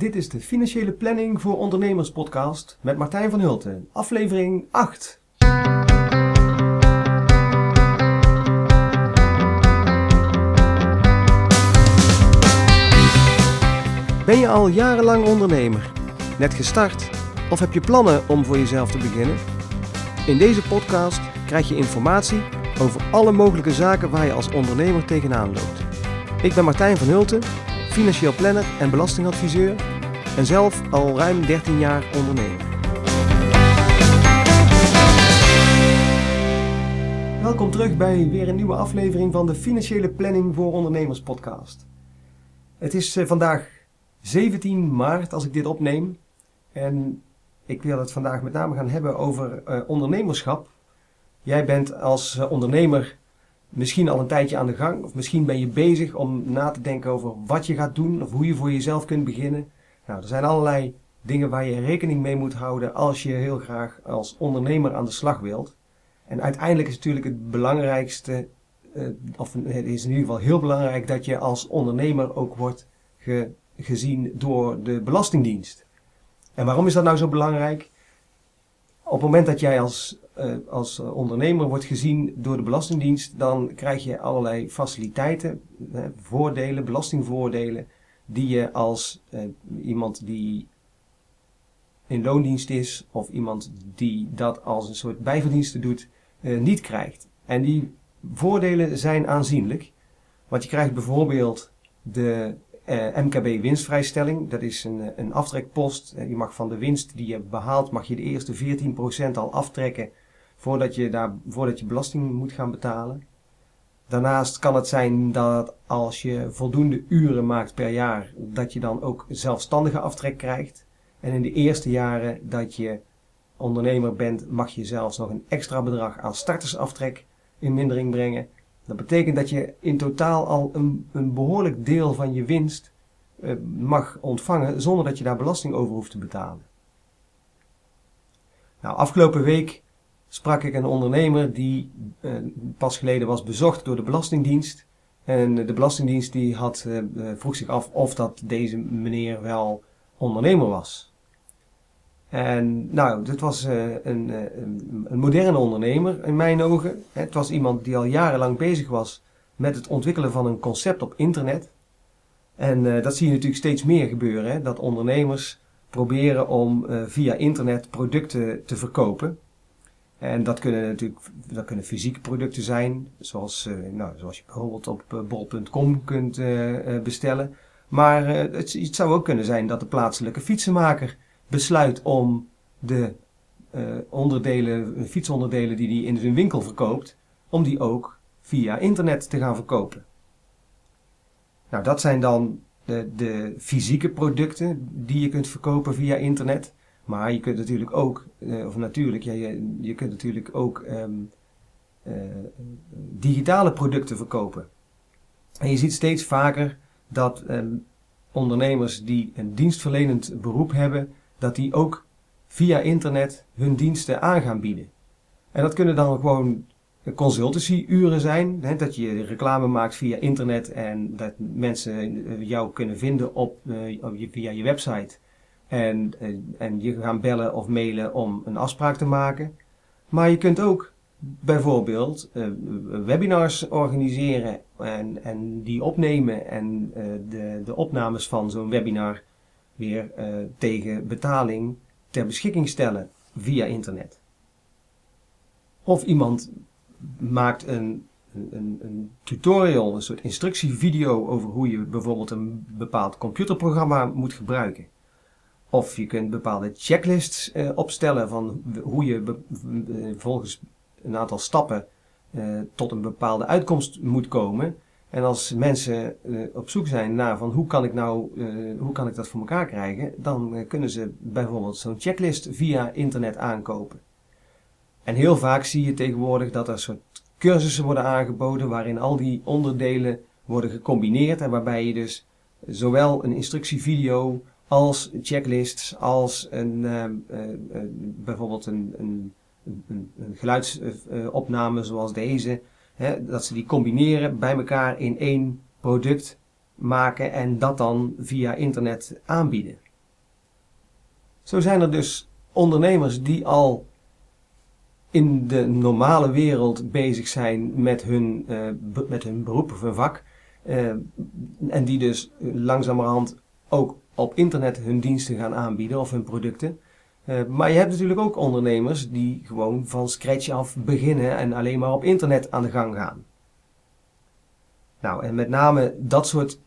Dit is de Financiële Planning voor Ondernemers podcast met Martijn van Hulten, aflevering 8. Ben je al jarenlang ondernemer? Net gestart? Of heb je plannen om voor jezelf te beginnen? In deze podcast krijg je informatie over alle mogelijke zaken waar je als ondernemer tegenaan loopt. Ik ben Martijn van Hulten, financieel planner en belastingadviseur en zelf al ruim 13 jaar ondernemer. Welkom terug bij weer een nieuwe aflevering van de Financiële Planning voor Ondernemers podcast. Het is eh, vandaag 17 maart als ik dit opneem en ik wil het vandaag met name gaan hebben over uh, ondernemerschap. Jij bent als uh, ondernemer misschien al een tijdje aan de gang, of misschien ben je bezig om na te denken over wat je gaat doen of hoe je voor jezelf kunt beginnen. Nou, er zijn allerlei dingen waar je rekening mee moet houden als je heel graag als ondernemer aan de slag wilt. En uiteindelijk is natuurlijk het belangrijkste, uh, of het is in ieder geval heel belangrijk dat je als ondernemer ook wordt ge, gezien door de Belastingdienst. En waarom is dat nou zo belangrijk? Op het moment dat jij als, uh, als ondernemer wordt gezien door de Belastingdienst, dan krijg je allerlei faciliteiten, voordelen, belastingvoordelen, die je als uh, iemand die in loondienst is of iemand die dat als een soort bijverdienste doet, niet krijgt. En die voordelen zijn aanzienlijk. Want je krijgt bijvoorbeeld de MKB winstvrijstelling, dat is een, een aftrekpost. Uh, je mag van de winst die je behaalt, mag je de eerste 14% al aftrekken voordat je, daar, voordat je belasting moet gaan betalen. Daarnaast kan het zijn dat als je voldoende uren maakt per jaar, dat je dan ook zelfstandige aftrek krijgt. En in de eerste jaren dat je ondernemer bent, mag je zelfs nog een extra bedrag aan startersaftrek in mindering brengen. Dat betekent dat je in totaal al een, een behoorlijk deel van je winst uh, mag ontvangen zonder dat je daar belasting over hoeft te betalen. Nou, afgelopen week sprak ik een ondernemer die uh, pas geleden was bezocht door de Belastingdienst. En de Belastingdienst die had, uh, vroeg zich af of dat deze meneer wel ondernemer was. En nou, dit was uh, een, een, een, moderne ondernemer in mijn ogen. Het was iemand die al jarenlang bezig was met het ontwikkelen van een concept op internet. En uh, dat zie je natuurlijk steeds meer gebeuren. Hè? Dat ondernemers proberen om via internet producten te verkopen. En dat kunnen natuurlijk dat kunnen fysieke producten zijn, zoals, nou, zoals je bijvoorbeeld op bol.com kunt bestellen. Maar het, het zou ook kunnen zijn dat de plaatselijke fietsenmaker besluit om de uh, onderdelen, fietsonderdelen die hij in zijn winkel verkoopt, om die ook via internet te gaan verkopen. Nou, dat zijn dan de, de fysieke producten die je kunt verkopen via internet. Maar je kunt natuurlijk ook, uh, of natuurlijk, je, je kunt natuurlijk ook um, uh, digitale producten verkopen. En je ziet steeds vaker dat um, ondernemers die een dienstverlenend beroep hebben, dat die ook via internet hun diensten aan gaan bieden. En dat kunnen dan gewoon consultancyuren zijn, hè, dat je reclame maakt via internet en dat mensen jou kunnen vinden op, uh, via je website. En, uh, en je gaan bellen of mailen om een afspraak te maken. Maar je kunt ook bijvoorbeeld webinars organiseren en, en die opnemen en de, de opnames van zo'n webinar weer uh, tegen betaling ter beschikking stellen via internet. Of iemand maakt een, een, een, tutorial, een soort instructievideo over hoe je bijvoorbeeld een bepaald computerprogramma moet gebruiken. Of je kunt bepaalde checklists uh, opstellen van hoe je be, uh, volgens een aantal stappen tot een bepaalde uitkomst moet komen. En als mensen uh, op zoek zijn naar van hoe kan ik nou, uh, hoe kan ik dat voor elkaar krijgen, dan uh, kunnen ze bijvoorbeeld zo'n checklist via internet aankopen. En heel vaak zie je tegenwoordig dat er soort cursussen worden aangeboden waarin al die onderdelen worden gecombineerd en waarbij je dus zowel een instructievideo als checklists als een, bijvoorbeeld een, een, een, een geluidsopname zoals deze Hè, dat ze die combineren bij elkaar in één product maken en dat dan via internet aanbieden. Zo zijn er dus ondernemers die al in de normale wereld bezig zijn met hun, uh, met hun beroep of hun vak. Uh, en die dus langzamerhand ook op internet hun diensten gaan aanbieden of hun producten. Uh, maar je hebt natuurlijk ook ondernemers die gewoon van scratch af beginnen en alleen maar op internet aan de gang gaan. Nou, en met name dat soort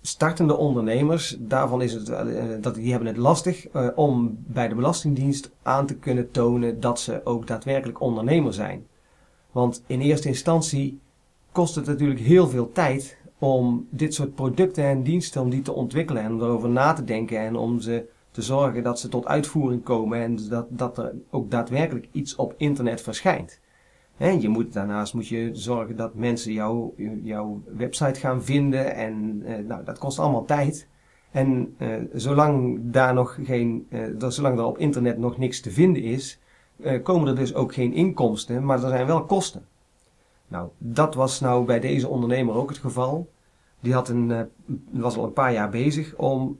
startende ondernemers, daarvan is het, uh, dat, die hebben het lastig om bij de Belastingdienst aan te kunnen tonen dat ze ook daadwerkelijk ondernemer zijn. Want in eerste instantie kost het natuurlijk heel veel tijd om dit soort producten en diensten om die te ontwikkelen en erover na te denken en om ze te zorgen dat ze tot uitvoering komen en dat, dat er ook daadwerkelijk iets op internet verschijnt. Je moet, daarnaast moet je zorgen dat mensen jou, jouw website gaan vinden en eh, nou, dat kost allemaal tijd. En eh, zolang daar nog geen, eh, zolang er op internet nog niks te vinden is, eh, komen er dus ook geen inkomsten, maar er zijn wel kosten. Nou, dat was nou bij deze ondernemer ook het geval. Die had een, uh, was al een paar jaar bezig om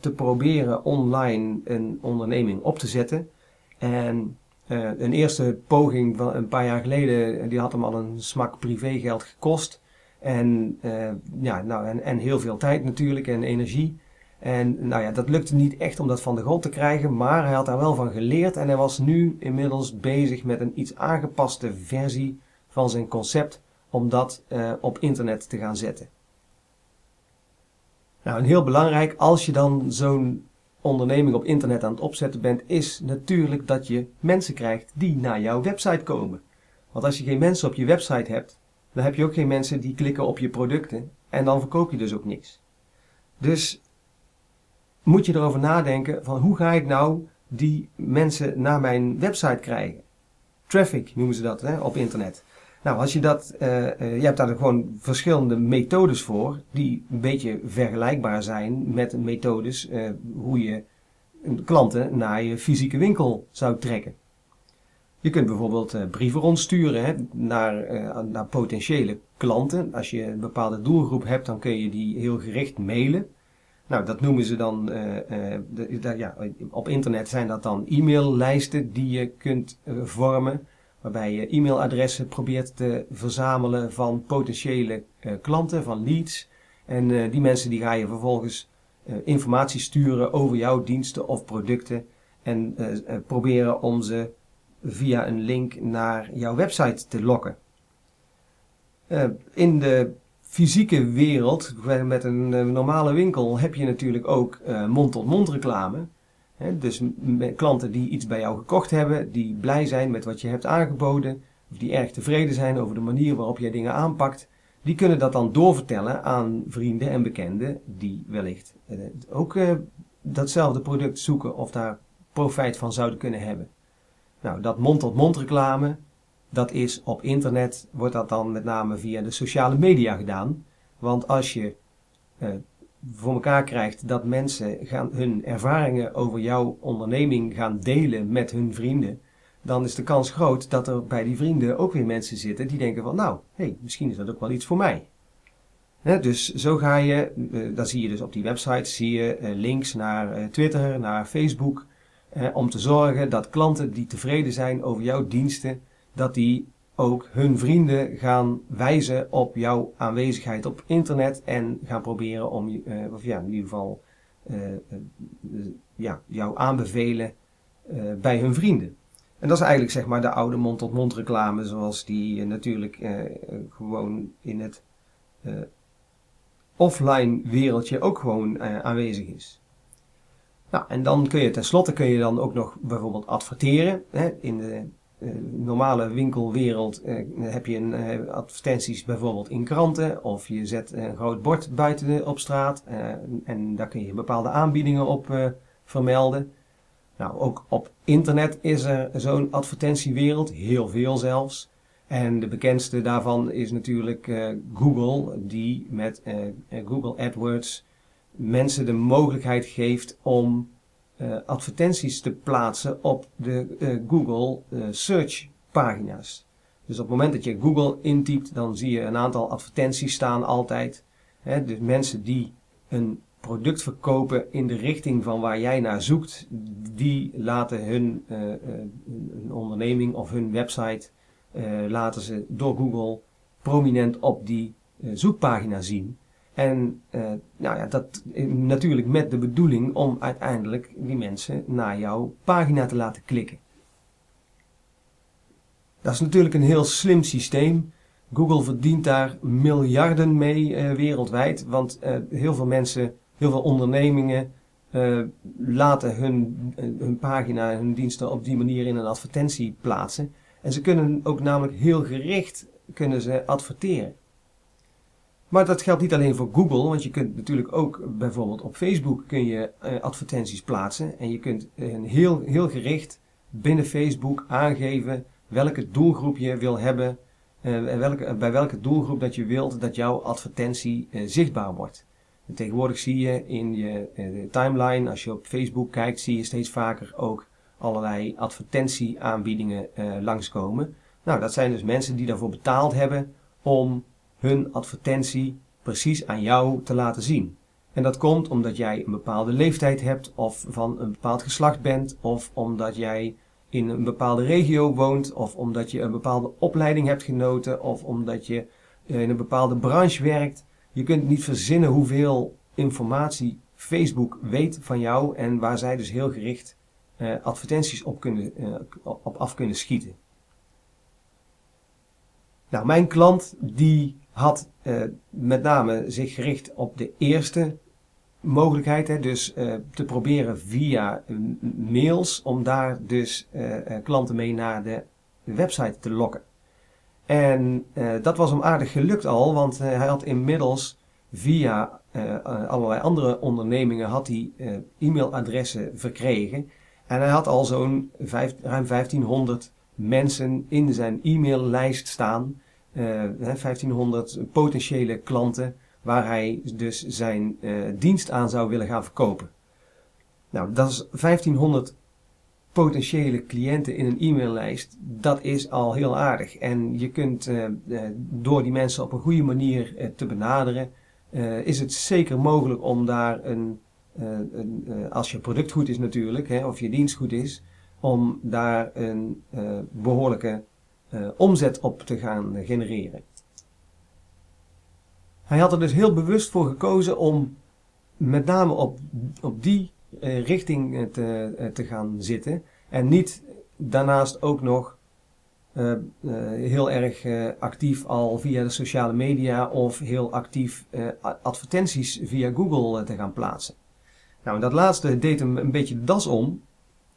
te proberen online een onderneming op te zetten. En uh, een eerste poging van een paar jaar geleden, die had hem al een smak privégeld gekost. En, ja, nou, en, en heel veel tijd natuurlijk en energie. En nou ja, dat lukte niet echt om dat van de grond te krijgen, maar hij had daar wel van geleerd en hij was nu inmiddels bezig met een iets aangepaste versie van zijn concept om dat op internet te gaan zetten. Nou, en heel belangrijk als je dan zo'n onderneming op internet aan het opzetten bent, is natuurlijk dat je mensen krijgt die naar jouw website komen. Want als je geen mensen op je website hebt, dan heb je ook geen mensen die klikken op je producten en dan verkoop je dus ook niks. Dus moet je erover nadenken van hoe ga ik nou die mensen naar mijn website krijgen. Traffic noemen ze dat hè, op internet. Nou, als je dat, uh, uh, je hebt daar gewoon verschillende methodes voor, die een beetje vergelijkbaar zijn met methodes uh, hoe je klanten naar je fysieke winkel zou trekken. Je kunt bijvoorbeeld brieven rondsturen hè, naar, naar potentiële klanten. Als je een bepaalde doelgroep hebt, dan kun je die heel gericht mailen. Nou, dat noemen ze dan, ja, op internet zijn dat dan e-maillijsten die je kunt vormen waarbij je e-mailadressen probeert te verzamelen van potentiële uh, klanten, van leads. En uh, die mensen die ga je vervolgens uh, informatie sturen over jouw diensten of producten en proberen om ze via een link naar jouw website te lokken. in de fysieke wereld, met een normale winkel, heb je natuurlijk ook mond-tot-mond reclame dus klanten die iets bij jou gekocht hebben, die blij zijn met wat je hebt aangeboden, of die erg tevreden zijn over de manier waarop jij dingen aanpakt, die kunnen dat dan doorvertellen aan vrienden en bekenden die wellicht eh, ook eh, datzelfde product zoeken of daar profijt van zouden kunnen hebben. Nou, dat mond-tot-mond reclame, dat is op internet, wordt dat dan met name via de sociale media gedaan. Want als je eh, voor elkaar krijgt dat mensen gaan hun ervaringen over jouw onderneming gaan delen met hun vrienden, dan is de kans groot dat er bij die vrienden ook weer mensen zitten die denken van nou, hey, misschien is dat ook wel iets voor mij. dus zo ga je, uh, dan zie je dus op die website zie je uh, links naar uh, Twitter, naar Facebook, om te zorgen dat klanten die tevreden zijn over jouw diensten, dat die ook hun vrienden gaan wijzen op jouw aanwezigheid op internet en gaan proberen om, uh, of ja, in ieder geval, uh, ja, jou aanbevelen bij hun vrienden. En dat is eigenlijk zeg maar de oude mond-tot-mond -mond reclame zoals die natuurlijk gewoon in het offline wereldje ook gewoon aanwezig is. Nou, en dan kun je tenslotte kun je dan ook nog bijvoorbeeld adverteren hè, in de normale winkelwereld uh, heb je een, uh, advertenties bijvoorbeeld in kranten of je zet een groot bord buiten op straat en daar kun je bepaalde aanbiedingen op vermelden. Nou, ook op internet is er zo'n advertentiewereld, heel veel zelfs. En de bekendste daarvan is natuurlijk Google, die met Google AdWords mensen de mogelijkheid geeft om advertenties te plaatsen op de uh, Google uh, search pagina's. Dus op het moment dat je Google intypt, dan zie je een aantal advertenties staan altijd. Hè, dus mensen die een product verkopen in de richting van waar jij naar zoekt, die laten hun, hun onderneming of hun website laten ze door Google prominent op die zoekpagina zien. En nou ja, dat natuurlijk met de bedoeling om uiteindelijk die mensen naar jouw pagina te laten klikken. Dat is natuurlijk een heel slim systeem. Google verdient daar miljarden mee uh, wereldwijd, want uh, heel veel mensen, heel veel ondernemingen uh, laten hun, hun pagina, hun diensten op die manier in een advertentie plaatsen. En ze kunnen ook namelijk heel gericht kunnen ze adverteren. Maar dat geldt niet alleen voor Google, want je kunt natuurlijk ook bijvoorbeeld op Facebook kun je advertenties plaatsen. En je kunt heel, heel gericht binnen Facebook aangeven welke doelgroep je wil hebben uh, welke, bij welke doelgroep dat je wilt dat jouw advertentie uh, zichtbaar wordt. En tegenwoordig zie je in je timeline, als je op Facebook kijkt, zie je steeds vaker ook allerlei advertentieaanbiedingen langskomen. Nou, dat zijn dus mensen die daarvoor betaald hebben om hun advertentie precies aan jou te laten zien. En dat komt omdat jij een bepaalde leeftijd hebt of van een bepaald geslacht bent of omdat jij in een bepaalde regio woont, of omdat je een bepaalde opleiding hebt genoten, of omdat je eh, in een bepaalde branche werkt. Je kunt niet verzinnen hoeveel informatie Facebook weet van jou en waar zij dus heel gericht uh, advertenties op, kunnen, uh, op af kunnen schieten. Nou, mijn klant die had uh, met name zich gericht op de eerste mogelijkheid. Hè, dus uh, te proberen via mails om daar dus klanten mee naar de website te lokken. En dat was hem aardig gelukt al, want hij had inmiddels via allerlei andere ondernemingen had hij e-mailadressen verkregen. En hij had al zo'n ruim 1500 mensen in zijn e-maillijst staan. 1500 potentiële klanten waar hij dus zijn uh, dienst aan zou willen gaan verkopen. Nou, dat is 1500 potentiële cliënten in een e-maillijst. Dat is al heel aardig. En je kunt uh, door die mensen op een goede manier te benaderen, is het zeker mogelijk om daar een, een als je product goed is natuurlijk, hè, of je dienst goed is, om daar een behoorlijke omzet op te gaan genereren. Hij had er dus heel bewust voor gekozen om met name op, op die uh, richting eh, te, te gaan zitten. En niet daarnaast ook nog heel erg actief al via de sociale media of heel actief advertenties via Google te gaan plaatsen. Nou, dat laatste deed hem een beetje de das om,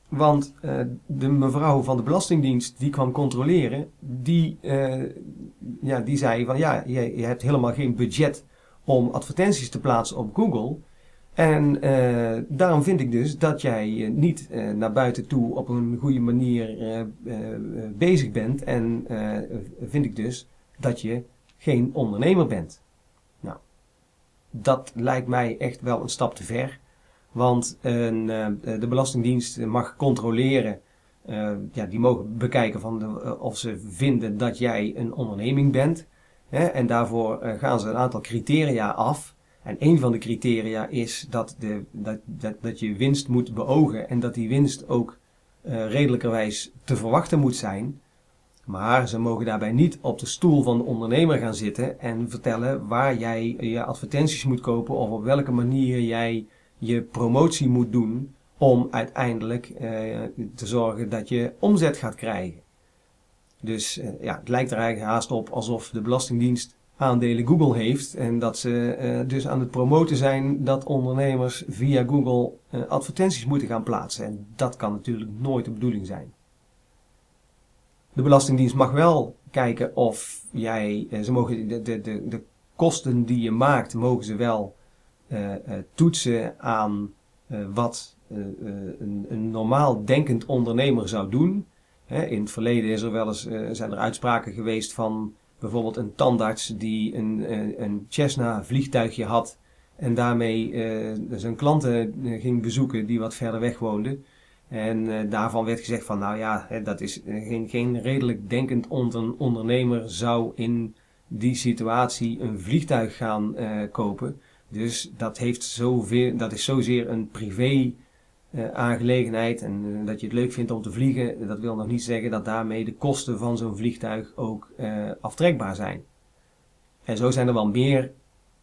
want uh, de mevrouw van de Belastingdienst die kwam controleren, die, uh, ja, die zei van ja, je, hebt helemaal geen budget om advertenties te plaatsen op Google. En uh, daarom vind ik dus dat jij niet naar buiten toe op een goede manier bezig bent. En vind ik dus dat je geen ondernemer bent. Nou, dat lijkt mij echt wel een stap te ver. Want een, uh, de Belastingdienst mag controleren, uh, ja, die mogen bekijken van de, uh, of ze vinden dat jij een onderneming bent. Hè, en daarvoor gaan ze een aantal criteria af. En een van de criteria is dat, de, dat, dat, dat je winst moet beogen en dat die winst ook redelijkerwijs te verwachten moet zijn. Maar ze mogen daarbij niet op de stoel van de ondernemer gaan zitten en vertellen waar jij je advertenties moet kopen of op welke manier jij je promotie moet doen om uiteindelijk uh, te zorgen dat je omzet gaat krijgen. Dus uh, ja, het lijkt er eigenlijk haast op alsof de Belastingdienst aandelen Google heeft en dat ze uh, dus aan het promoten zijn dat ondernemers via Google advertenties moeten gaan plaatsen. En dat kan natuurlijk nooit de bedoeling zijn. De Belastingdienst mag wel kijken of jij, ze mogen de, de, de, de kosten die je maakt, mogen ze wel toetsen aan uh, wat een, een, normaal denkend ondernemer zou doen. Hè, in het verleden is er wel eens, zijn er uitspraken geweest van bijvoorbeeld een tandarts die een, een Cessna vliegtuigje had en daarmee zijn klanten ging bezoeken die wat verder weg woonden. En daarvan werd gezegd van nou ja, dat is geen, geen redelijk denkend ondernemer zou in die situatie een vliegtuig gaan kopen. Dus dat, heeft zoveel, dat is zozeer een privé uh, aangelegenheid en uh, dat je het leuk vindt om te vliegen, dat wil nog niet zeggen dat daarmee de kosten van zo'n vliegtuig ook uh, aftrekbaar zijn. En zo zijn er wel meer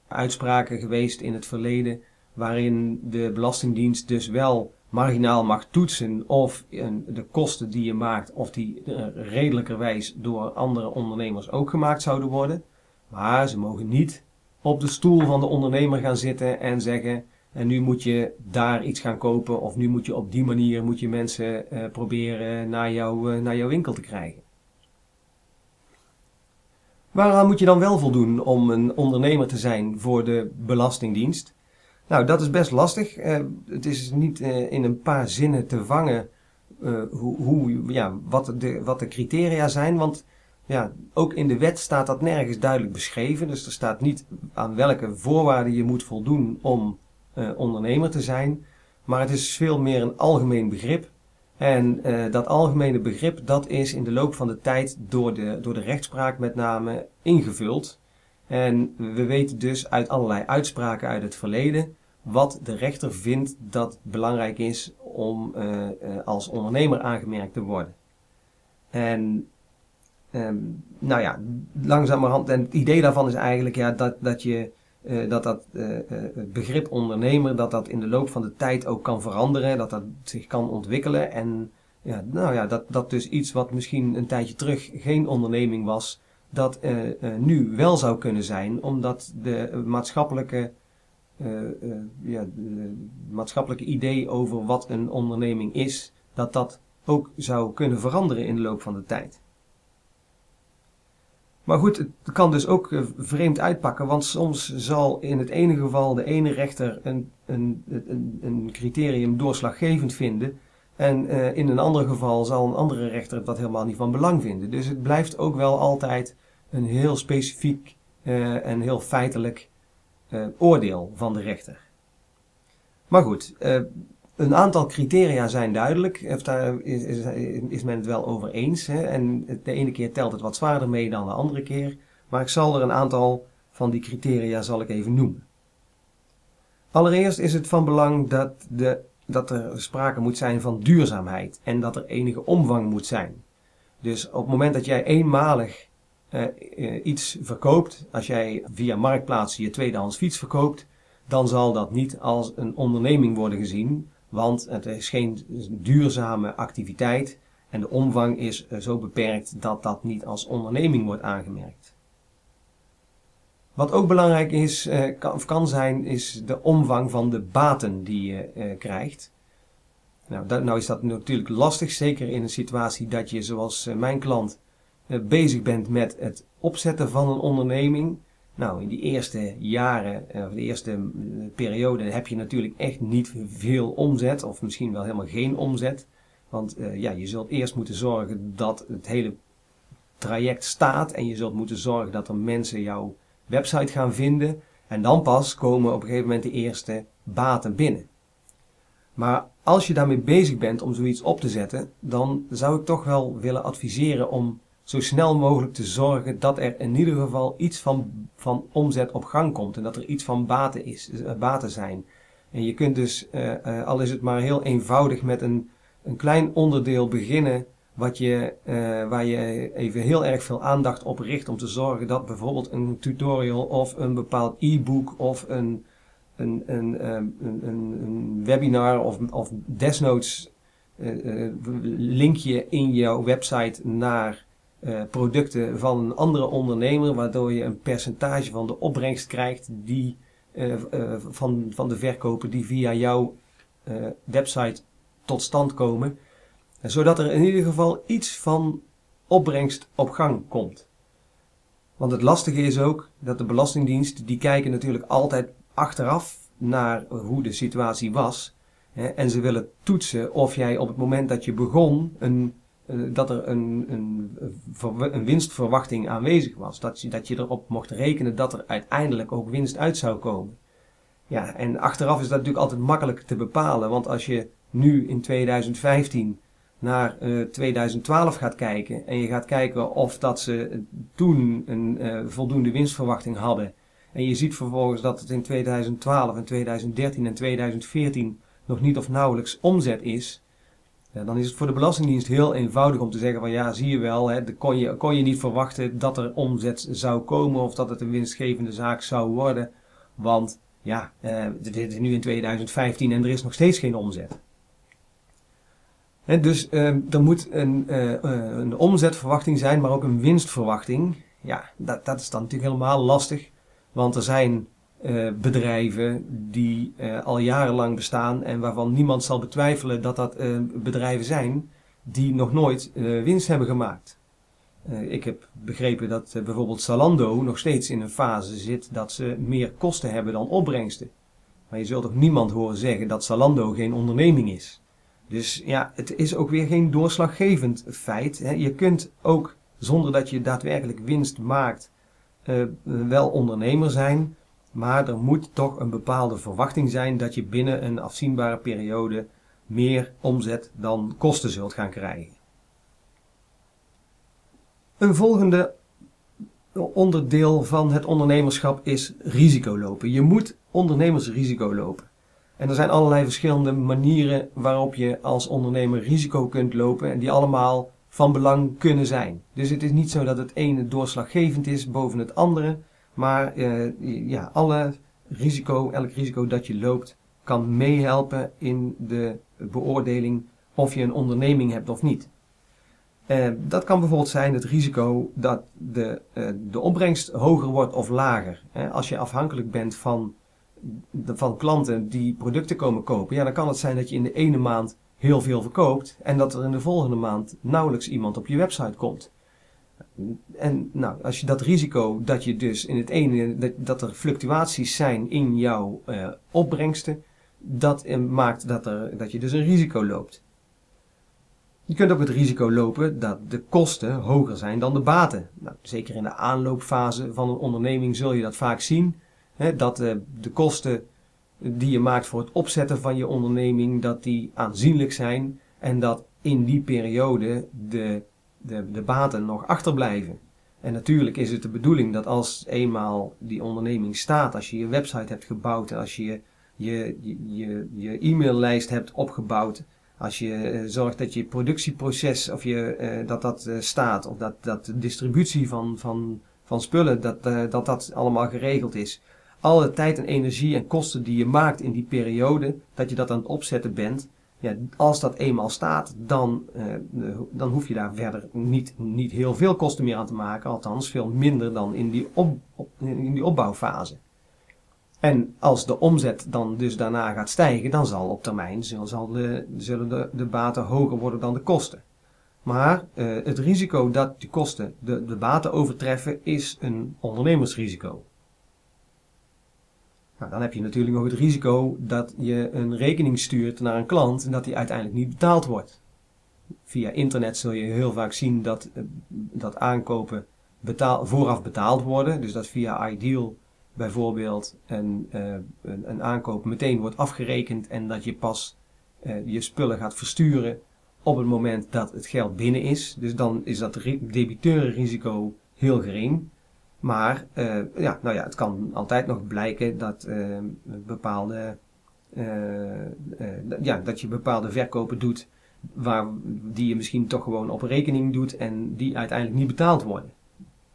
uitspraken geweest in het verleden waarin de Belastingdienst dus wel marginaal mag toetsen of de kosten die je maakt, of die redelijkerwijs door andere ondernemers ook gemaakt zouden worden. Maar ze mogen niet op de stoel van de ondernemer gaan zitten en zeggen en nu moet je daar iets gaan kopen of nu moet je op die manier moet je mensen uh, proberen naar, jou, uh, naar jouw winkel te krijgen. Waaraan moet je dan wel voldoen om een ondernemer te zijn voor de Belastingdienst? Nou, dat is best lastig. Uh, het is niet in een paar zinnen te vangen hoe, hoe, ja, wat, de, wat de criteria zijn, want ja, ook in de wet staat dat nergens duidelijk beschreven. Dus er staat niet aan welke voorwaarden je moet voldoen om uh, ondernemer te zijn. Maar het is veel meer een algemeen begrip. En uh, dat algemene begrip dat is in de loop van de tijd door de, door de rechtspraak met name ingevuld. En we weten dus uit allerlei uitspraken uit het verleden wat de rechter vindt dat belangrijk is om uh, als ondernemer aangemerkt te worden. En um, nou ja, langzamerhand, en het idee daarvan is eigenlijk ja, dat, dat je uh, dat dat uh, het begrip ondernemer, dat dat in de loop van de tijd ook kan veranderen, dat dat zich kan ontwikkelen. En ja, nou ja, dat, dat dus iets wat misschien een tijdje terug geen onderneming was, dat nu wel zou kunnen zijn, omdat de maatschappelijke, ja, maatschappelijke idee over wat een onderneming is, dat dat ook zou kunnen veranderen in de loop van de tijd. Maar goed, het kan dus ook uh, vreemd uitpakken, want soms zal in het ene geval de ene rechter een, een, een, criterium doorslaggevend vinden. En uh, in een ander geval zal een andere rechter dat helemaal niet van belang vinden. Dus het blijft ook wel altijd een heel specifiek uh, en heel feitelijk oordeel van de rechter. Maar goed, een aantal criteria zijn duidelijk. Daar is, is, men het wel over eens. Hè? En de ene keer telt het wat zwaarder mee dan de andere keer. Maar ik zal er een aantal van die criteria zal ik even noemen. Allereerst is het van belang dat, de, dat er sprake moet zijn van duurzaamheid en dat er enige omvang moet zijn. Dus op het moment dat jij eenmalig uh, iets verkoopt, als jij via marktplaatsen je tweedehands fiets verkoopt, dan zal dat niet als een onderneming worden gezien, want het is geen duurzame activiteit en de omvang is eh, zo beperkt dat dat niet als onderneming wordt aangemerkt. Wat ook belangrijk is, eh, of kan zijn, is de omvang van de baten die je eh, krijgt. Nou, dat, nou is dat natuurlijk lastig, zeker in een situatie dat je, zoals mijn klant, bezig bent met het opzetten van een onderneming. Nou, in die eerste jaren, of de eerste eh, periode, heb je natuurlijk echt niet veel omzet, of misschien wel helemaal geen omzet. Want uh, ja, je zult eerst moeten zorgen dat het hele traject staat en je zult moeten zorgen dat er mensen jouw website gaan vinden. En dan pas komen op een gegeven moment de eerste baten binnen. Maar als je daarmee bezig bent om zoiets op te zetten, dan zou ik toch wel willen adviseren om zo snel mogelijk te zorgen dat er in ieder geval iets van, van omzet op gang komt en dat er iets van baten, is, uh, baten zijn. En je kunt dus, uh, uh, al is het maar heel eenvoudig, met een, een klein onderdeel beginnen wat je, waar je even heel erg veel aandacht op richt om te zorgen dat bijvoorbeeld een tutorial of een bepaald e-book of een, een, een, een, een, webinar of, of desnoods link je in jouw website naar uh, producten van een andere ondernemer, waardoor je een percentage van de opbrengst krijgt die, uh, uh, van, van de verkopen die via jouw website tot stand komen. Zodat er in ieder geval iets van opbrengst op gang komt. Want het lastige is ook dat de Belastingdienst, die kijken natuurlijk altijd achteraf naar hoe de situatie was. Hè, en ze willen toetsen of jij op het moment dat je begon een eh, dat er een, een, een, winstverwachting aanwezig was. Dat je, dat je erop mocht rekenen dat er uiteindelijk ook winst uit zou komen. Ja, en achteraf is dat natuurlijk altijd makkelijk te bepalen. Want als je nu in 2015 naar uh, eh, 2012 gaat kijken en je gaat kijken of dat ze toen een voldoende winstverwachting hadden en je ziet vervolgens dat het in 2012 en 2013 en 2014 nog niet of nauwelijks omzet is, ja, dan is het voor de Belastingdienst heel eenvoudig om te zeggen van ja, zie je wel, hè, kon, je, kon je niet verwachten dat er omzet zou komen of dat het een winstgevende zaak zou worden. Want ja, dit is nu in 2015 en er is nog steeds geen omzet. dus uh, er moet een, uh, een omzetverwachting zijn, maar ook een winstverwachting. Ja, dat, dat is dan natuurlijk helemaal lastig. Want er zijn uh, bedrijven die uh, al jarenlang bestaan en waarvan niemand zal betwijfelen dat dat uh, bedrijven zijn die nog nooit winst hebben gemaakt. ik heb begrepen dat bijvoorbeeld Zalando nog steeds in een fase zit dat ze meer kosten hebben dan opbrengsten. Maar je zult toch niemand horen zeggen dat Zalando geen onderneming is. Dus ja, het is ook weer geen doorslaggevend feit. Hè. Je kunt ook zonder dat je daadwerkelijk winst maakt wel ondernemer zijn. Maar er moet toch een bepaalde verwachting zijn dat je binnen een afzienbare periode meer omzet dan kosten zult gaan krijgen. Een volgende onderdeel van het ondernemerschap is risico lopen. Je moet ondernemersrisico lopen. En er zijn allerlei verschillende manieren waarop je als ondernemer risico kunt lopen en die allemaal van belang kunnen zijn. Dus het is niet zo dat het ene doorslaggevend is boven het andere. Maar uh, ja, alle risico, elk risico dat je loopt, kan meehelpen in de beoordeling of je een onderneming hebt of niet. Uh, dat kan bijvoorbeeld zijn het risico dat de, uh, de opbrengst hoger wordt of lager. als je afhankelijk bent van, de, van klanten die producten komen kopen, ja, dan kan het zijn dat je in de ene maand heel veel verkoopt en dat er in de volgende maand nauwelijks iemand op je website komt. En nou, als je dat risico dat je dus in het ene, dat, dat er fluctuaties zijn in jouw uh, opbrengsten, dat maakt dat, er, dat je dus een risico loopt. Je kunt ook het risico lopen dat de kosten hoger zijn dan de baten. Nou, zeker in de aanloopfase van een onderneming zul je dat vaak zien. Hè, dat uh, de kosten die je maakt voor het opzetten van je onderneming, dat die aanzienlijk zijn. En dat in die periode de de, de baten nog achterblijven. En natuurlijk is het de bedoeling dat als eenmaal die onderneming staat, als je je website hebt gebouwd, als je je, je, je, e-maillijst hebt opgebouwd, als je uh, zorgt dat je productieproces of je, uh, dat dat uh, staat, of dat, dat de distributie van, van, van spullen, dat, dat dat allemaal geregeld is. Alle tijd en energie en kosten die je maakt in die periode, dat je dat aan het opzetten bent, ja, als dat eenmaal staat, dan, uh, dan hoef je daar verder niet, niet heel veel kosten meer aan te maken. Althans, veel minder dan in die, op, in die opbouwfase. En als de omzet dan dus daarna gaat stijgen, dan zal op termijn zal de, zullen de, de baten hoger worden dan de kosten. Maar uh, het risico dat die kosten de, de baten overtreffen is een ondernemersrisico. Nou, dan heb je natuurlijk nog het risico dat je een rekening stuurt naar een klant en dat die uiteindelijk niet betaald wordt. Via internet zul je heel vaak zien dat, eh, dat aankopen vooraf betaald worden. Dus dat via Ideal bijvoorbeeld een, uh, een, een, aankoop meteen wordt afgerekend en dat je pas uh, je spullen gaat versturen op het moment dat het geld binnen is. Dus dan is dat debiteurenrisico heel gering. Maar uh, ja, nou ja, het kan altijd nog blijken dat, uh, bepaalde, uh, ja, dat je bepaalde verkopen doet waar, die je misschien toch gewoon op rekening doet en die uiteindelijk niet betaald worden.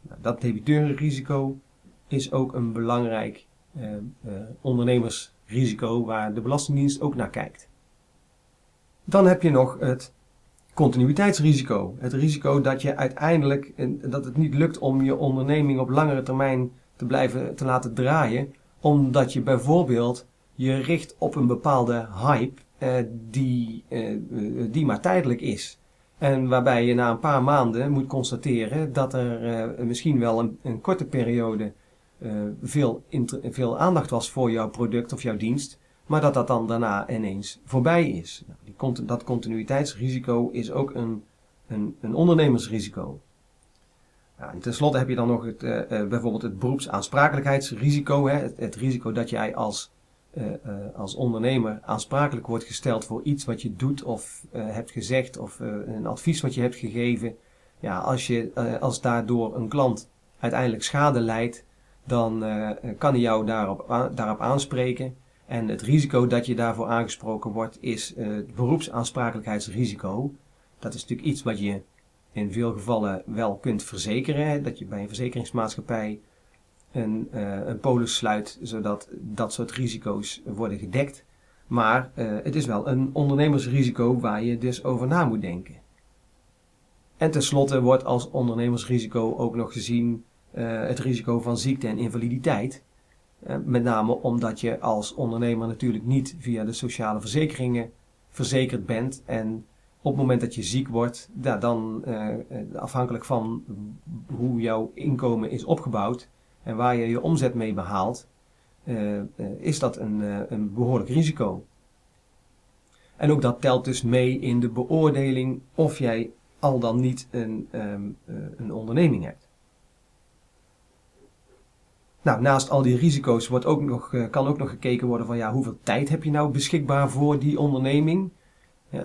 Nou, dat debiteurenrisico is ook een belangrijk ondernemersrisico waar de Belastingdienst ook naar kijkt. Dan heb je nog het continuïteitsrisico. Het risico dat je uiteindelijk dat het niet lukt om je onderneming op langere termijn te blijven te laten draaien, omdat je bijvoorbeeld je richt op een bepaalde hype eh, die, eh, die maar tijdelijk is. En waarbij je na een paar maanden moet constateren dat er eh, misschien wel een, een korte periode eh, veel, veel aandacht was voor jouw product of jouw dienst, maar dat dat dan daarna ineens voorbij is. Nou, die, dat continuïteitsrisico is ook een, een, een ondernemersrisico. Ja, en tenslotte heb je dan nog het, uh, uh, bijvoorbeeld het beroepsaansprakelijkheidsrisico. Hè, het, risico dat jij als, uh, als ondernemer aansprakelijk wordt gesteld voor iets wat je doet of hebt gezegd of een advies wat je hebt gegeven. Ja, als, je, als daardoor een klant uiteindelijk schade leidt, dan kan hij jou daarop, daarop aanspreken. En het risico dat je daarvoor aangesproken wordt is het beroepsaansprakelijkheidsrisico. Dat is natuurlijk iets wat je in veel gevallen wel kunt verzekeren. Dat je bij een verzekeringsmaatschappij een, uh, een polis sluit, zodat dat soort risico's worden gedekt. Maar uh, het is wel een ondernemersrisico waar je dus over na moet denken. En tenslotte wordt als ondernemersrisico ook nog gezien het risico van ziekte en invaliditeit. Met name omdat je als ondernemer natuurlijk niet via de sociale verzekeringen verzekerd bent en op het moment dat je ziek wordt, ja, dan uh, afhankelijk van hoe jouw inkomen is opgebouwd en waar je je omzet mee behaalt, is dat een, een behoorlijk risico. En ook dat telt dus mee in de beoordeling of jij al dan niet een, um, een onderneming hebt. Nou, naast al die risico's wordt ook nog, kan ook nog gekeken worden van ja, hoeveel tijd heb je nou beschikbaar voor die onderneming?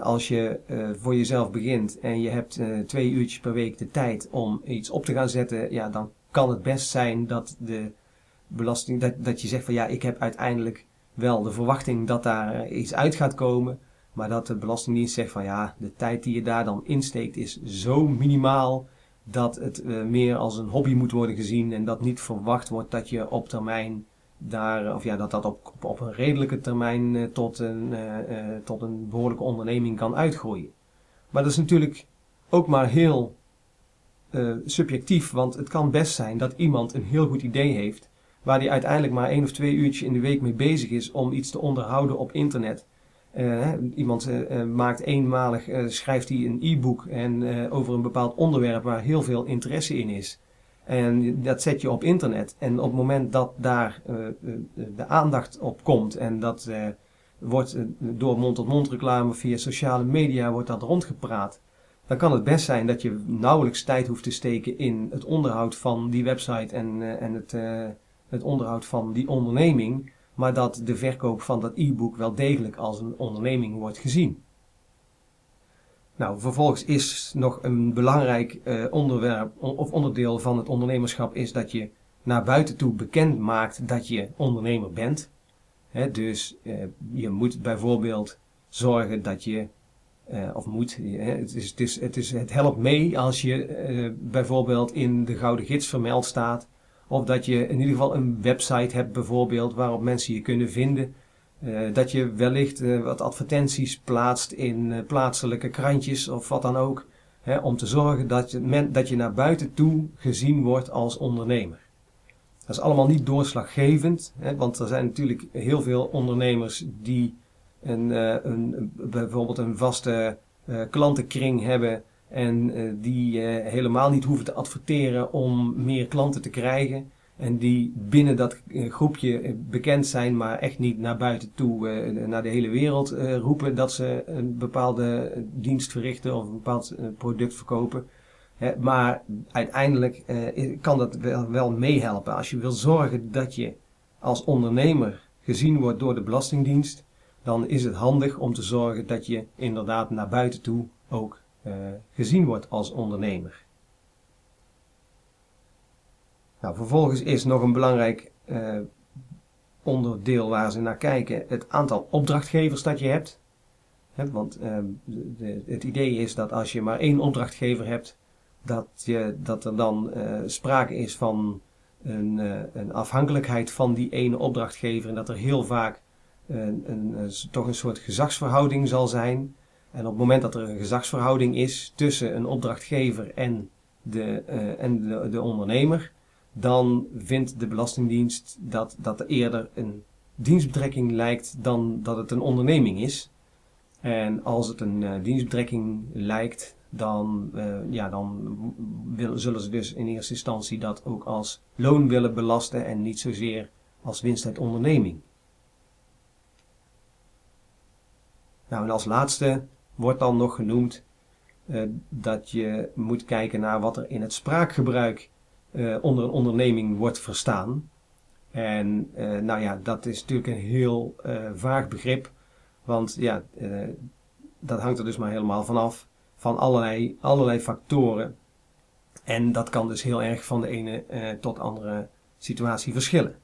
Als je uh, voor jezelf begint en je hebt uh, twee uurtjes per week de tijd om iets op te gaan zetten, ja, dan kan het best zijn dat de belasting, dat, dat je zegt van ja, ik heb uiteindelijk wel de verwachting dat daar iets uit gaat komen, maar dat de Belastingdienst zegt van ja, de tijd die je daar dan insteekt is zo minimaal dat het uh, meer als een hobby moet worden gezien en dat niet verwacht wordt dat je op termijn daar, of ja, dat dat op, op, een redelijke termijn uh, tot, een, tot een behoorlijke onderneming kan uitgroeien. Maar dat is natuurlijk ook maar heel subjectief, want het kan best zijn dat iemand een heel goed idee heeft, waar hij uiteindelijk maar één of twee uurtjes in de week mee bezig is om iets te onderhouden op internet. Iemand maakt eenmalig, schrijft hij een e-book en over een bepaald onderwerp waar heel veel interesse in is. En dat zet je op internet. En op het moment dat daar de aandacht op komt en dat wordt door mond-tot-mond reclame via sociale media wordt dat rondgepraat, dan kan het best zijn dat je nauwelijks tijd hoeft te steken in het onderhoud van die website en, en het, het onderhoud van die onderneming, maar dat de verkoop van dat e-book wel degelijk als een onderneming wordt gezien. Nou, vervolgens is nog een belangrijk uh, onderwerp of onderdeel van het ondernemerschap is dat je naar buiten toe bekend maakt dat je ondernemer bent. Dus uh, je moet bijvoorbeeld zorgen dat je, uh, of moet, het, is, het, is, het helpt mee als je bijvoorbeeld in de Gouden Gids vermeld staat. Of dat je in ieder geval een website hebt bijvoorbeeld waarop mensen je kunnen vinden. Uh, dat je wellicht uh, wat advertenties plaatst in uh, plaatselijke krantjes of wat dan ook. Hè, om te zorgen dat je, men, dat je naar buiten toe gezien wordt als ondernemer. Dat is allemaal niet doorslaggevend, hè, want er zijn natuurlijk heel veel ondernemers die een, een, bijvoorbeeld een vaste klantenkring hebben en die helemaal niet hoeven te adverteren om meer klanten te krijgen. En die binnen dat eh, groepje eh, bekend zijn, maar echt niet naar buiten toe, naar de hele wereld roepen dat ze een bepaalde dienst verrichten of een bepaald product verkopen. maar uiteindelijk kan dat wel meehelpen. Als je wil zorgen dat je als ondernemer gezien wordt door de Belastingdienst, dan is het handig om te zorgen dat je inderdaad naar buiten toe ook gezien wordt als ondernemer. Nou, vervolgens is nog een belangrijk uh, onderdeel waar ze naar kijken het aantal opdrachtgevers dat je hebt. want uh, de, het idee is dat als je maar één opdrachtgever hebt, dat, je, dat er dan uh, sprake is van een, een, afhankelijkheid van die ene opdrachtgever en dat er heel vaak een, een, toch een soort gezagsverhouding zal zijn. En op het moment dat er een gezagsverhouding is tussen een opdrachtgever en de, en de, de ondernemer, dan vindt de Belastingdienst dat dat eerder een dienstbetrekking lijkt dan dat het een onderneming is. En als het een uh, dienstbetrekking lijkt, dan, uh, ja, dan zullen ze dus in eerste instantie dat ook als loon willen belasten en niet zozeer als winst uit onderneming. Nou, en als laatste wordt dan nog genoemd uh, dat je moet kijken naar wat er in het spraakgebruik uh, onder een onderneming wordt verstaan. En uh, nou ja, dat is natuurlijk een heel vaag begrip. Want ja, dat hangt er dus maar helemaal vanaf. Van allerlei, allerlei factoren. En dat kan dus heel erg van de ene tot andere situatie verschillen.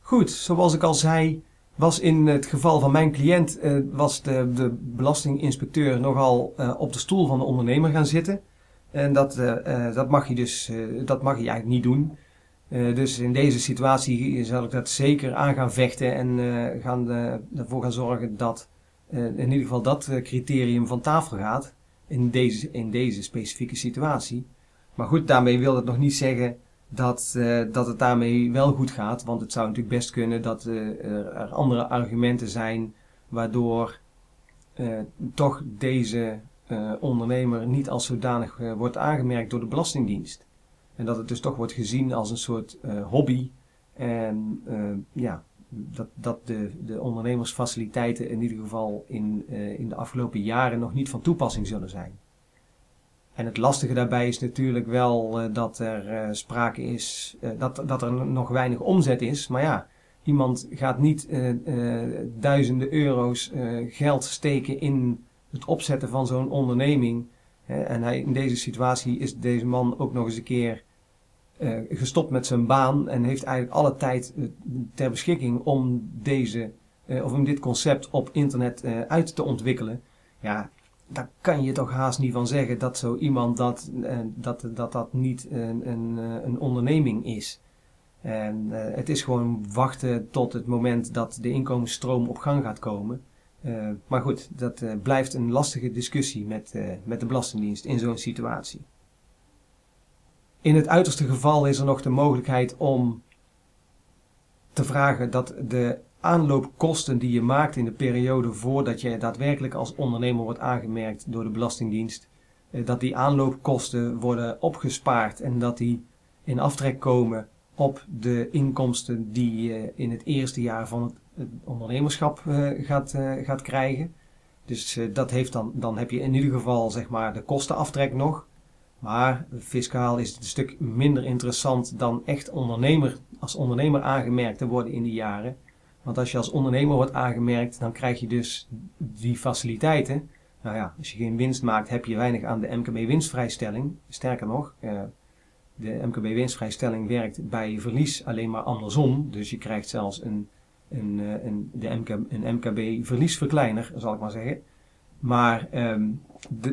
Goed, zoals ik al zei, was in het geval van mijn cliënt uh, was de, de belastinginspecteur nogal uh, op de stoel van de ondernemer gaan zitten. En dat, uh, dat, mag, je dus, dat mag je eigenlijk niet doen. dus in deze situatie zal ik dat zeker aan gaan vechten en gaan, ervoor gaan zorgen dat in ieder geval dat criterium van tafel gaat in deze, in deze specifieke situatie. Maar goed, daarmee wil het nog niet zeggen dat, uh, dat het daarmee wel goed gaat. Want het zou natuurlijk best kunnen dat uh, er andere argumenten zijn waardoor uh, toch deze ondernemer niet als zodanig wordt aangemerkt door de Belastingdienst. En dat het dus toch wordt gezien als een soort hobby. En ja, dat, dat de, de ondernemersfaciliteiten in ieder geval in, in de afgelopen jaren nog niet van toepassing zullen zijn. En het lastige daarbij is natuurlijk wel uh, dat er uh, sprake is, uh, dat, dat er nog weinig omzet is. Maar ja, iemand gaat niet duizenden euro's geld steken in het opzetten van zo'n onderneming. en hij, in deze situatie is deze man ook nog eens een keer gestopt met zijn baan en heeft eigenlijk alle tijd ter beschikking om deze, of om dit concept op internet uit te ontwikkelen. Ja, daar kan je toch haast niet van zeggen dat zo iemand dat, uh, dat, dat, dat niet een, een, eh, een onderneming is. En uh, het is gewoon wachten tot het moment dat de inkomensstroom op gang gaat komen. Maar goed, dat blijft een lastige discussie met, met de Belastingdienst in zo'n situatie. In het uiterste geval is er nog de mogelijkheid om te vragen dat de aanloopkosten die je maakt in de periode voordat je daadwerkelijk als ondernemer wordt aangemerkt door de Belastingdienst, eh, dat die aanloopkosten worden opgespaard en dat die in aftrek komen op de inkomsten die je in het eerste jaar van het ondernemerschap eh, gaat, eh, gaat krijgen. Dus dat heeft dan, dan heb je in ieder geval zeg maar de kostenaftrek nog. Maar fiscaal is het een stuk minder interessant dan echt ondernemer, als ondernemer aangemerkt te worden in die jaren. Want als je als ondernemer wordt aangemerkt, dan krijg je dus die faciliteiten. Nou ja, als je geen winst maakt, heb je weinig aan de MKB-winstvrijstelling. Sterker nog, eh, de MKB-winstvrijstelling werkt bij verlies alleen maar andersom. Dus je krijgt zelfs een, een, eh, een, de MK, een MKB-verliesverkleiner, zal ik maar zeggen. Maar ehm,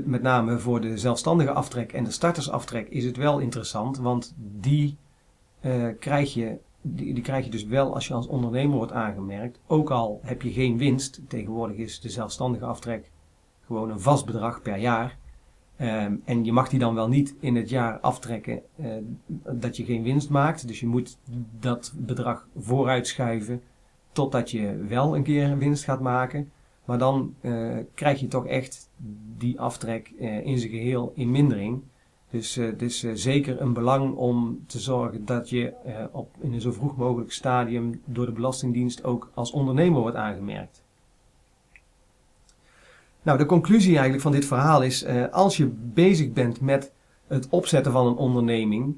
met name voor de zelfstandige aftrek en de startersaftrek is het wel interessant, want die uh, krijg je die, die krijg je dus wel als je als ondernemer wordt aangemerkt. Ook al heb je geen winst. Tegenwoordig is de zelfstandige aftrek gewoon een vast bedrag per jaar. Um, en je mag die dan wel niet in het jaar aftrekken uh, dat je geen winst maakt. Dus je moet dat bedrag vooruitschuiven totdat je wel een keer winst gaat maken. Maar dan uh, krijg je toch echt die aftrek uh, in zijn geheel in mindering. Dus uh, het is uh, zeker een belang om te zorgen dat je uh, op, in een zo vroeg mogelijk stadium door de Belastingdienst ook als ondernemer wordt aangemerkt. Nou, de conclusie eigenlijk van dit verhaal is, als je bezig bent met het opzetten van een onderneming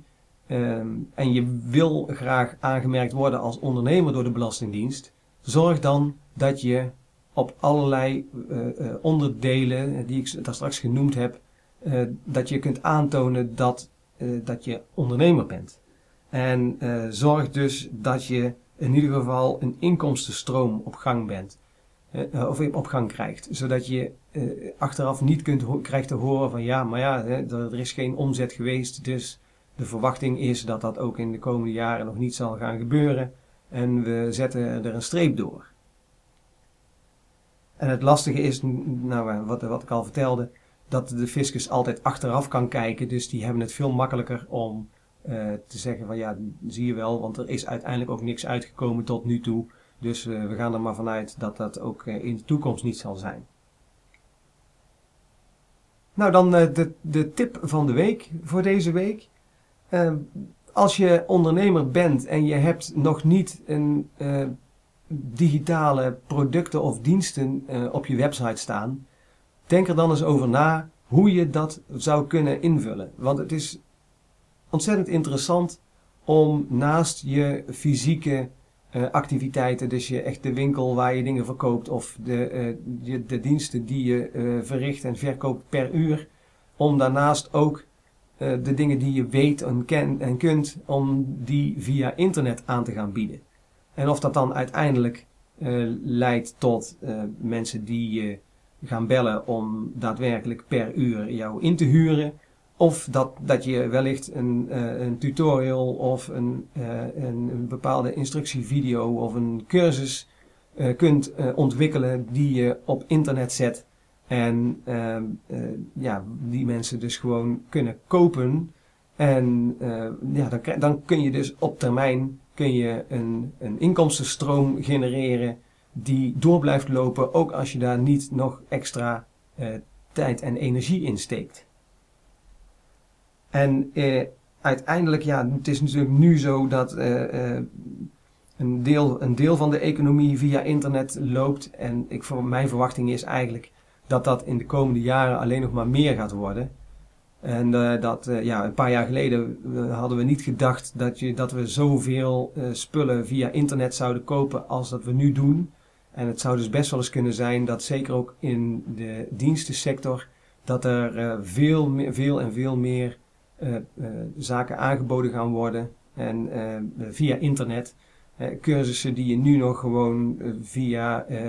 ehm, en je wil graag aangemerkt worden als ondernemer door de Belastingdienst, zorg dan dat je op allerlei onderdelen die ik daar straks genoemd heb, uh, dat je kunt aantonen dat, uh, dat je ondernemer bent. En uh, zorg dus dat je in ieder geval een inkomstenstroom op gang bent. of op gang krijgt. Zodat je achteraf niet kunt krijgt te horen van ja, maar ja, hè, er is geen omzet geweest. Dus de verwachting is dat dat ook in de komende jaren nog niet zal gaan gebeuren. En we zetten er een streep door. En het lastige is, nou, wat, wat ik al vertelde, dat de fiscus altijd achteraf kan kijken. Dus die hebben het veel makkelijker om uh, te zeggen van ja, zie je wel, want er is uiteindelijk ook niks uitgekomen tot nu toe. Dus uh, we gaan er maar vanuit dat dat ook uh, in de toekomst niet zal zijn. Nou, dan de, de tip van de week voor deze week. Ehm, als je ondernemer bent en je hebt nog niet een digitale producten of diensten op je website staan, Denk er dan eens over na hoe je dat zou kunnen invullen. Want het is ontzettend interessant om naast je fysieke uh, activiteiten, dus je echt de winkel waar je dingen verkoopt of de, je, de diensten die je uh, verricht en verkoopt per uur, om daarnaast ook de dingen die je weet en kent en kunt, om die via internet aan te gaan bieden. En of dat dan uiteindelijk leidt tot mensen die gaan bellen om daadwerkelijk per uur jou in te huren. Of dat, dat je wellicht een, een tutorial of een, een, een bepaalde instructievideo of een cursus uh, kunt ontwikkelen die je op internet zet. En uh, ja, die mensen dus gewoon kunnen kopen. En ja, dan, dan kun je dus op termijn kun je een, een inkomstenstroom genereren die door blijft lopen, ook als je daar niet nog extra tijd en energie in steekt. En uiteindelijk, ja, het is natuurlijk nu zo dat een deel, een deel van de economie via internet loopt. En ik, voor mijn verwachting is eigenlijk dat dat in de komende jaren alleen nog maar meer gaat worden. En dat, ja, een paar jaar geleden hadden we niet gedacht dat, je, dat we zoveel spullen via internet zouden kopen als dat we nu doen. En het zou dus best wel eens kunnen zijn dat zeker ook in de dienstensector, dat er veel, meer, veel en veel meer zaken aangeboden gaan worden. En via internet. Eh, cursussen die je nu nog gewoon eh, via eh,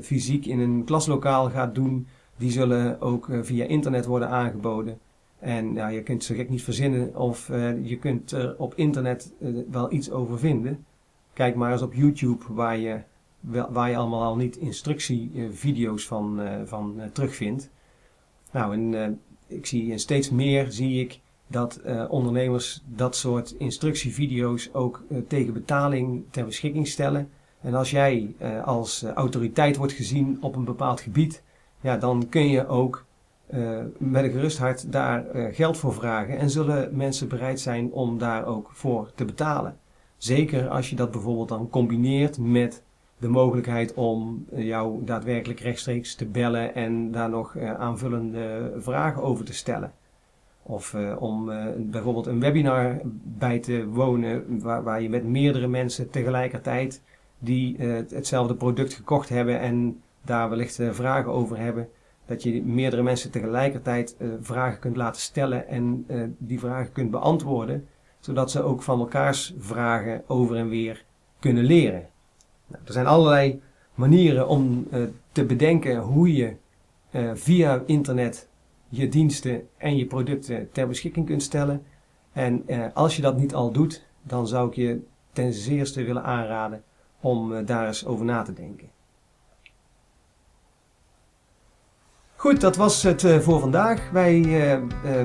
fysiek in een klaslokaal gaat doen, die zullen ook via internet worden aangeboden. En ja, je kunt zo gek niet verzinnen of je kunt er op internet wel iets over vinden. Kijk maar eens op YouTube waar je, waar je allemaal al niet instructievideo's van, van terugvindt. Nou, en ik zie steeds meer zie ik dat ondernemers dat soort instructievideo's ook tegen betaling ter beschikking stellen. En als jij als autoriteit wordt gezien op een bepaald gebied, ja, dan kun je ook met een gerust hart daar geld voor vragen en zullen mensen bereid zijn om daar ook voor te betalen. Zeker als je dat bijvoorbeeld dan combineert met de mogelijkheid om jou daadwerkelijk rechtstreeks te bellen en daar nog aanvullende vragen over te stellen. Of uh, om bijvoorbeeld een webinar bij te wonen waar, je met meerdere mensen tegelijkertijd die hetzelfde product gekocht hebben en daar wellicht vragen over hebben. Dat je meerdere mensen tegelijkertijd vragen kunt laten stellen en die vragen kunt beantwoorden. Zodat ze ook van elkaars vragen over en weer kunnen leren. Nou, er zijn allerlei manieren om te bedenken hoe je via internet je diensten en je producten ter beschikking kunt stellen. En eh, als je dat niet al doet, dan zou ik je ten zeerste willen aanraden om eh, daar eens over na te denken. Goed, dat was het voor vandaag. Wij,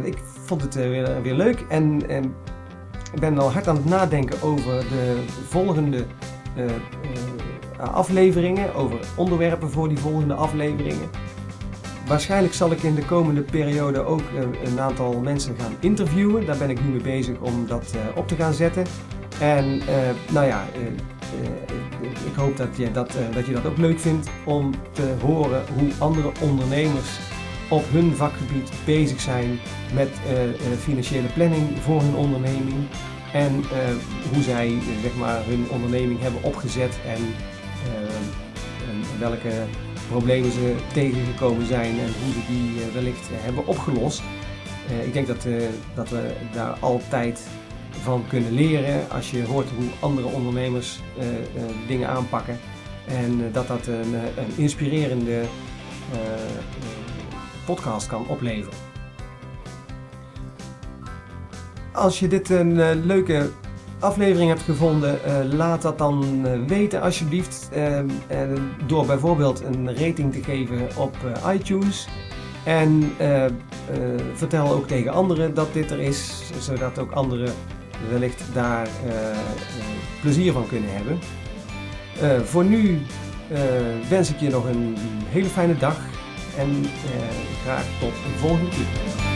ik vond het weer, weer leuk en ik ben al hard aan het nadenken over de volgende afleveringen, over onderwerpen voor die volgende afleveringen. Waarschijnlijk zal ik in de komende periode ook eh, een aantal mensen gaan interviewen. Daar ben ik nu mee bezig om dat eh, op te gaan zetten. En eh, nou ja, ik hoop dat je dat, dat je dat ook leuk vindt om te horen hoe andere ondernemers op hun vakgebied bezig zijn met financiële planning voor hun onderneming. En hoe zij zeg maar, hun onderneming hebben opgezet en welke problemen ze tegengekomen zijn en hoe ze die eh, wellicht hebben opgelost. Eh, ik denk dat, eh, dat we daar altijd van kunnen leren als je hoort hoe andere ondernemers dingen aanpakken. En dat dat een, een inspirerende podcast kan opleveren. Als je dit een leuke aflevering hebt gevonden, uh, laat dat dan uh, weten alsjeblieft. Uh, door bijvoorbeeld een rating te geven op iTunes. En vertel ook tegen anderen dat dit er is, zodat ook anderen wellicht daar plezier van kunnen hebben. voor nu wens ik je nog een hele fijne dag en graag tot een volgende keer.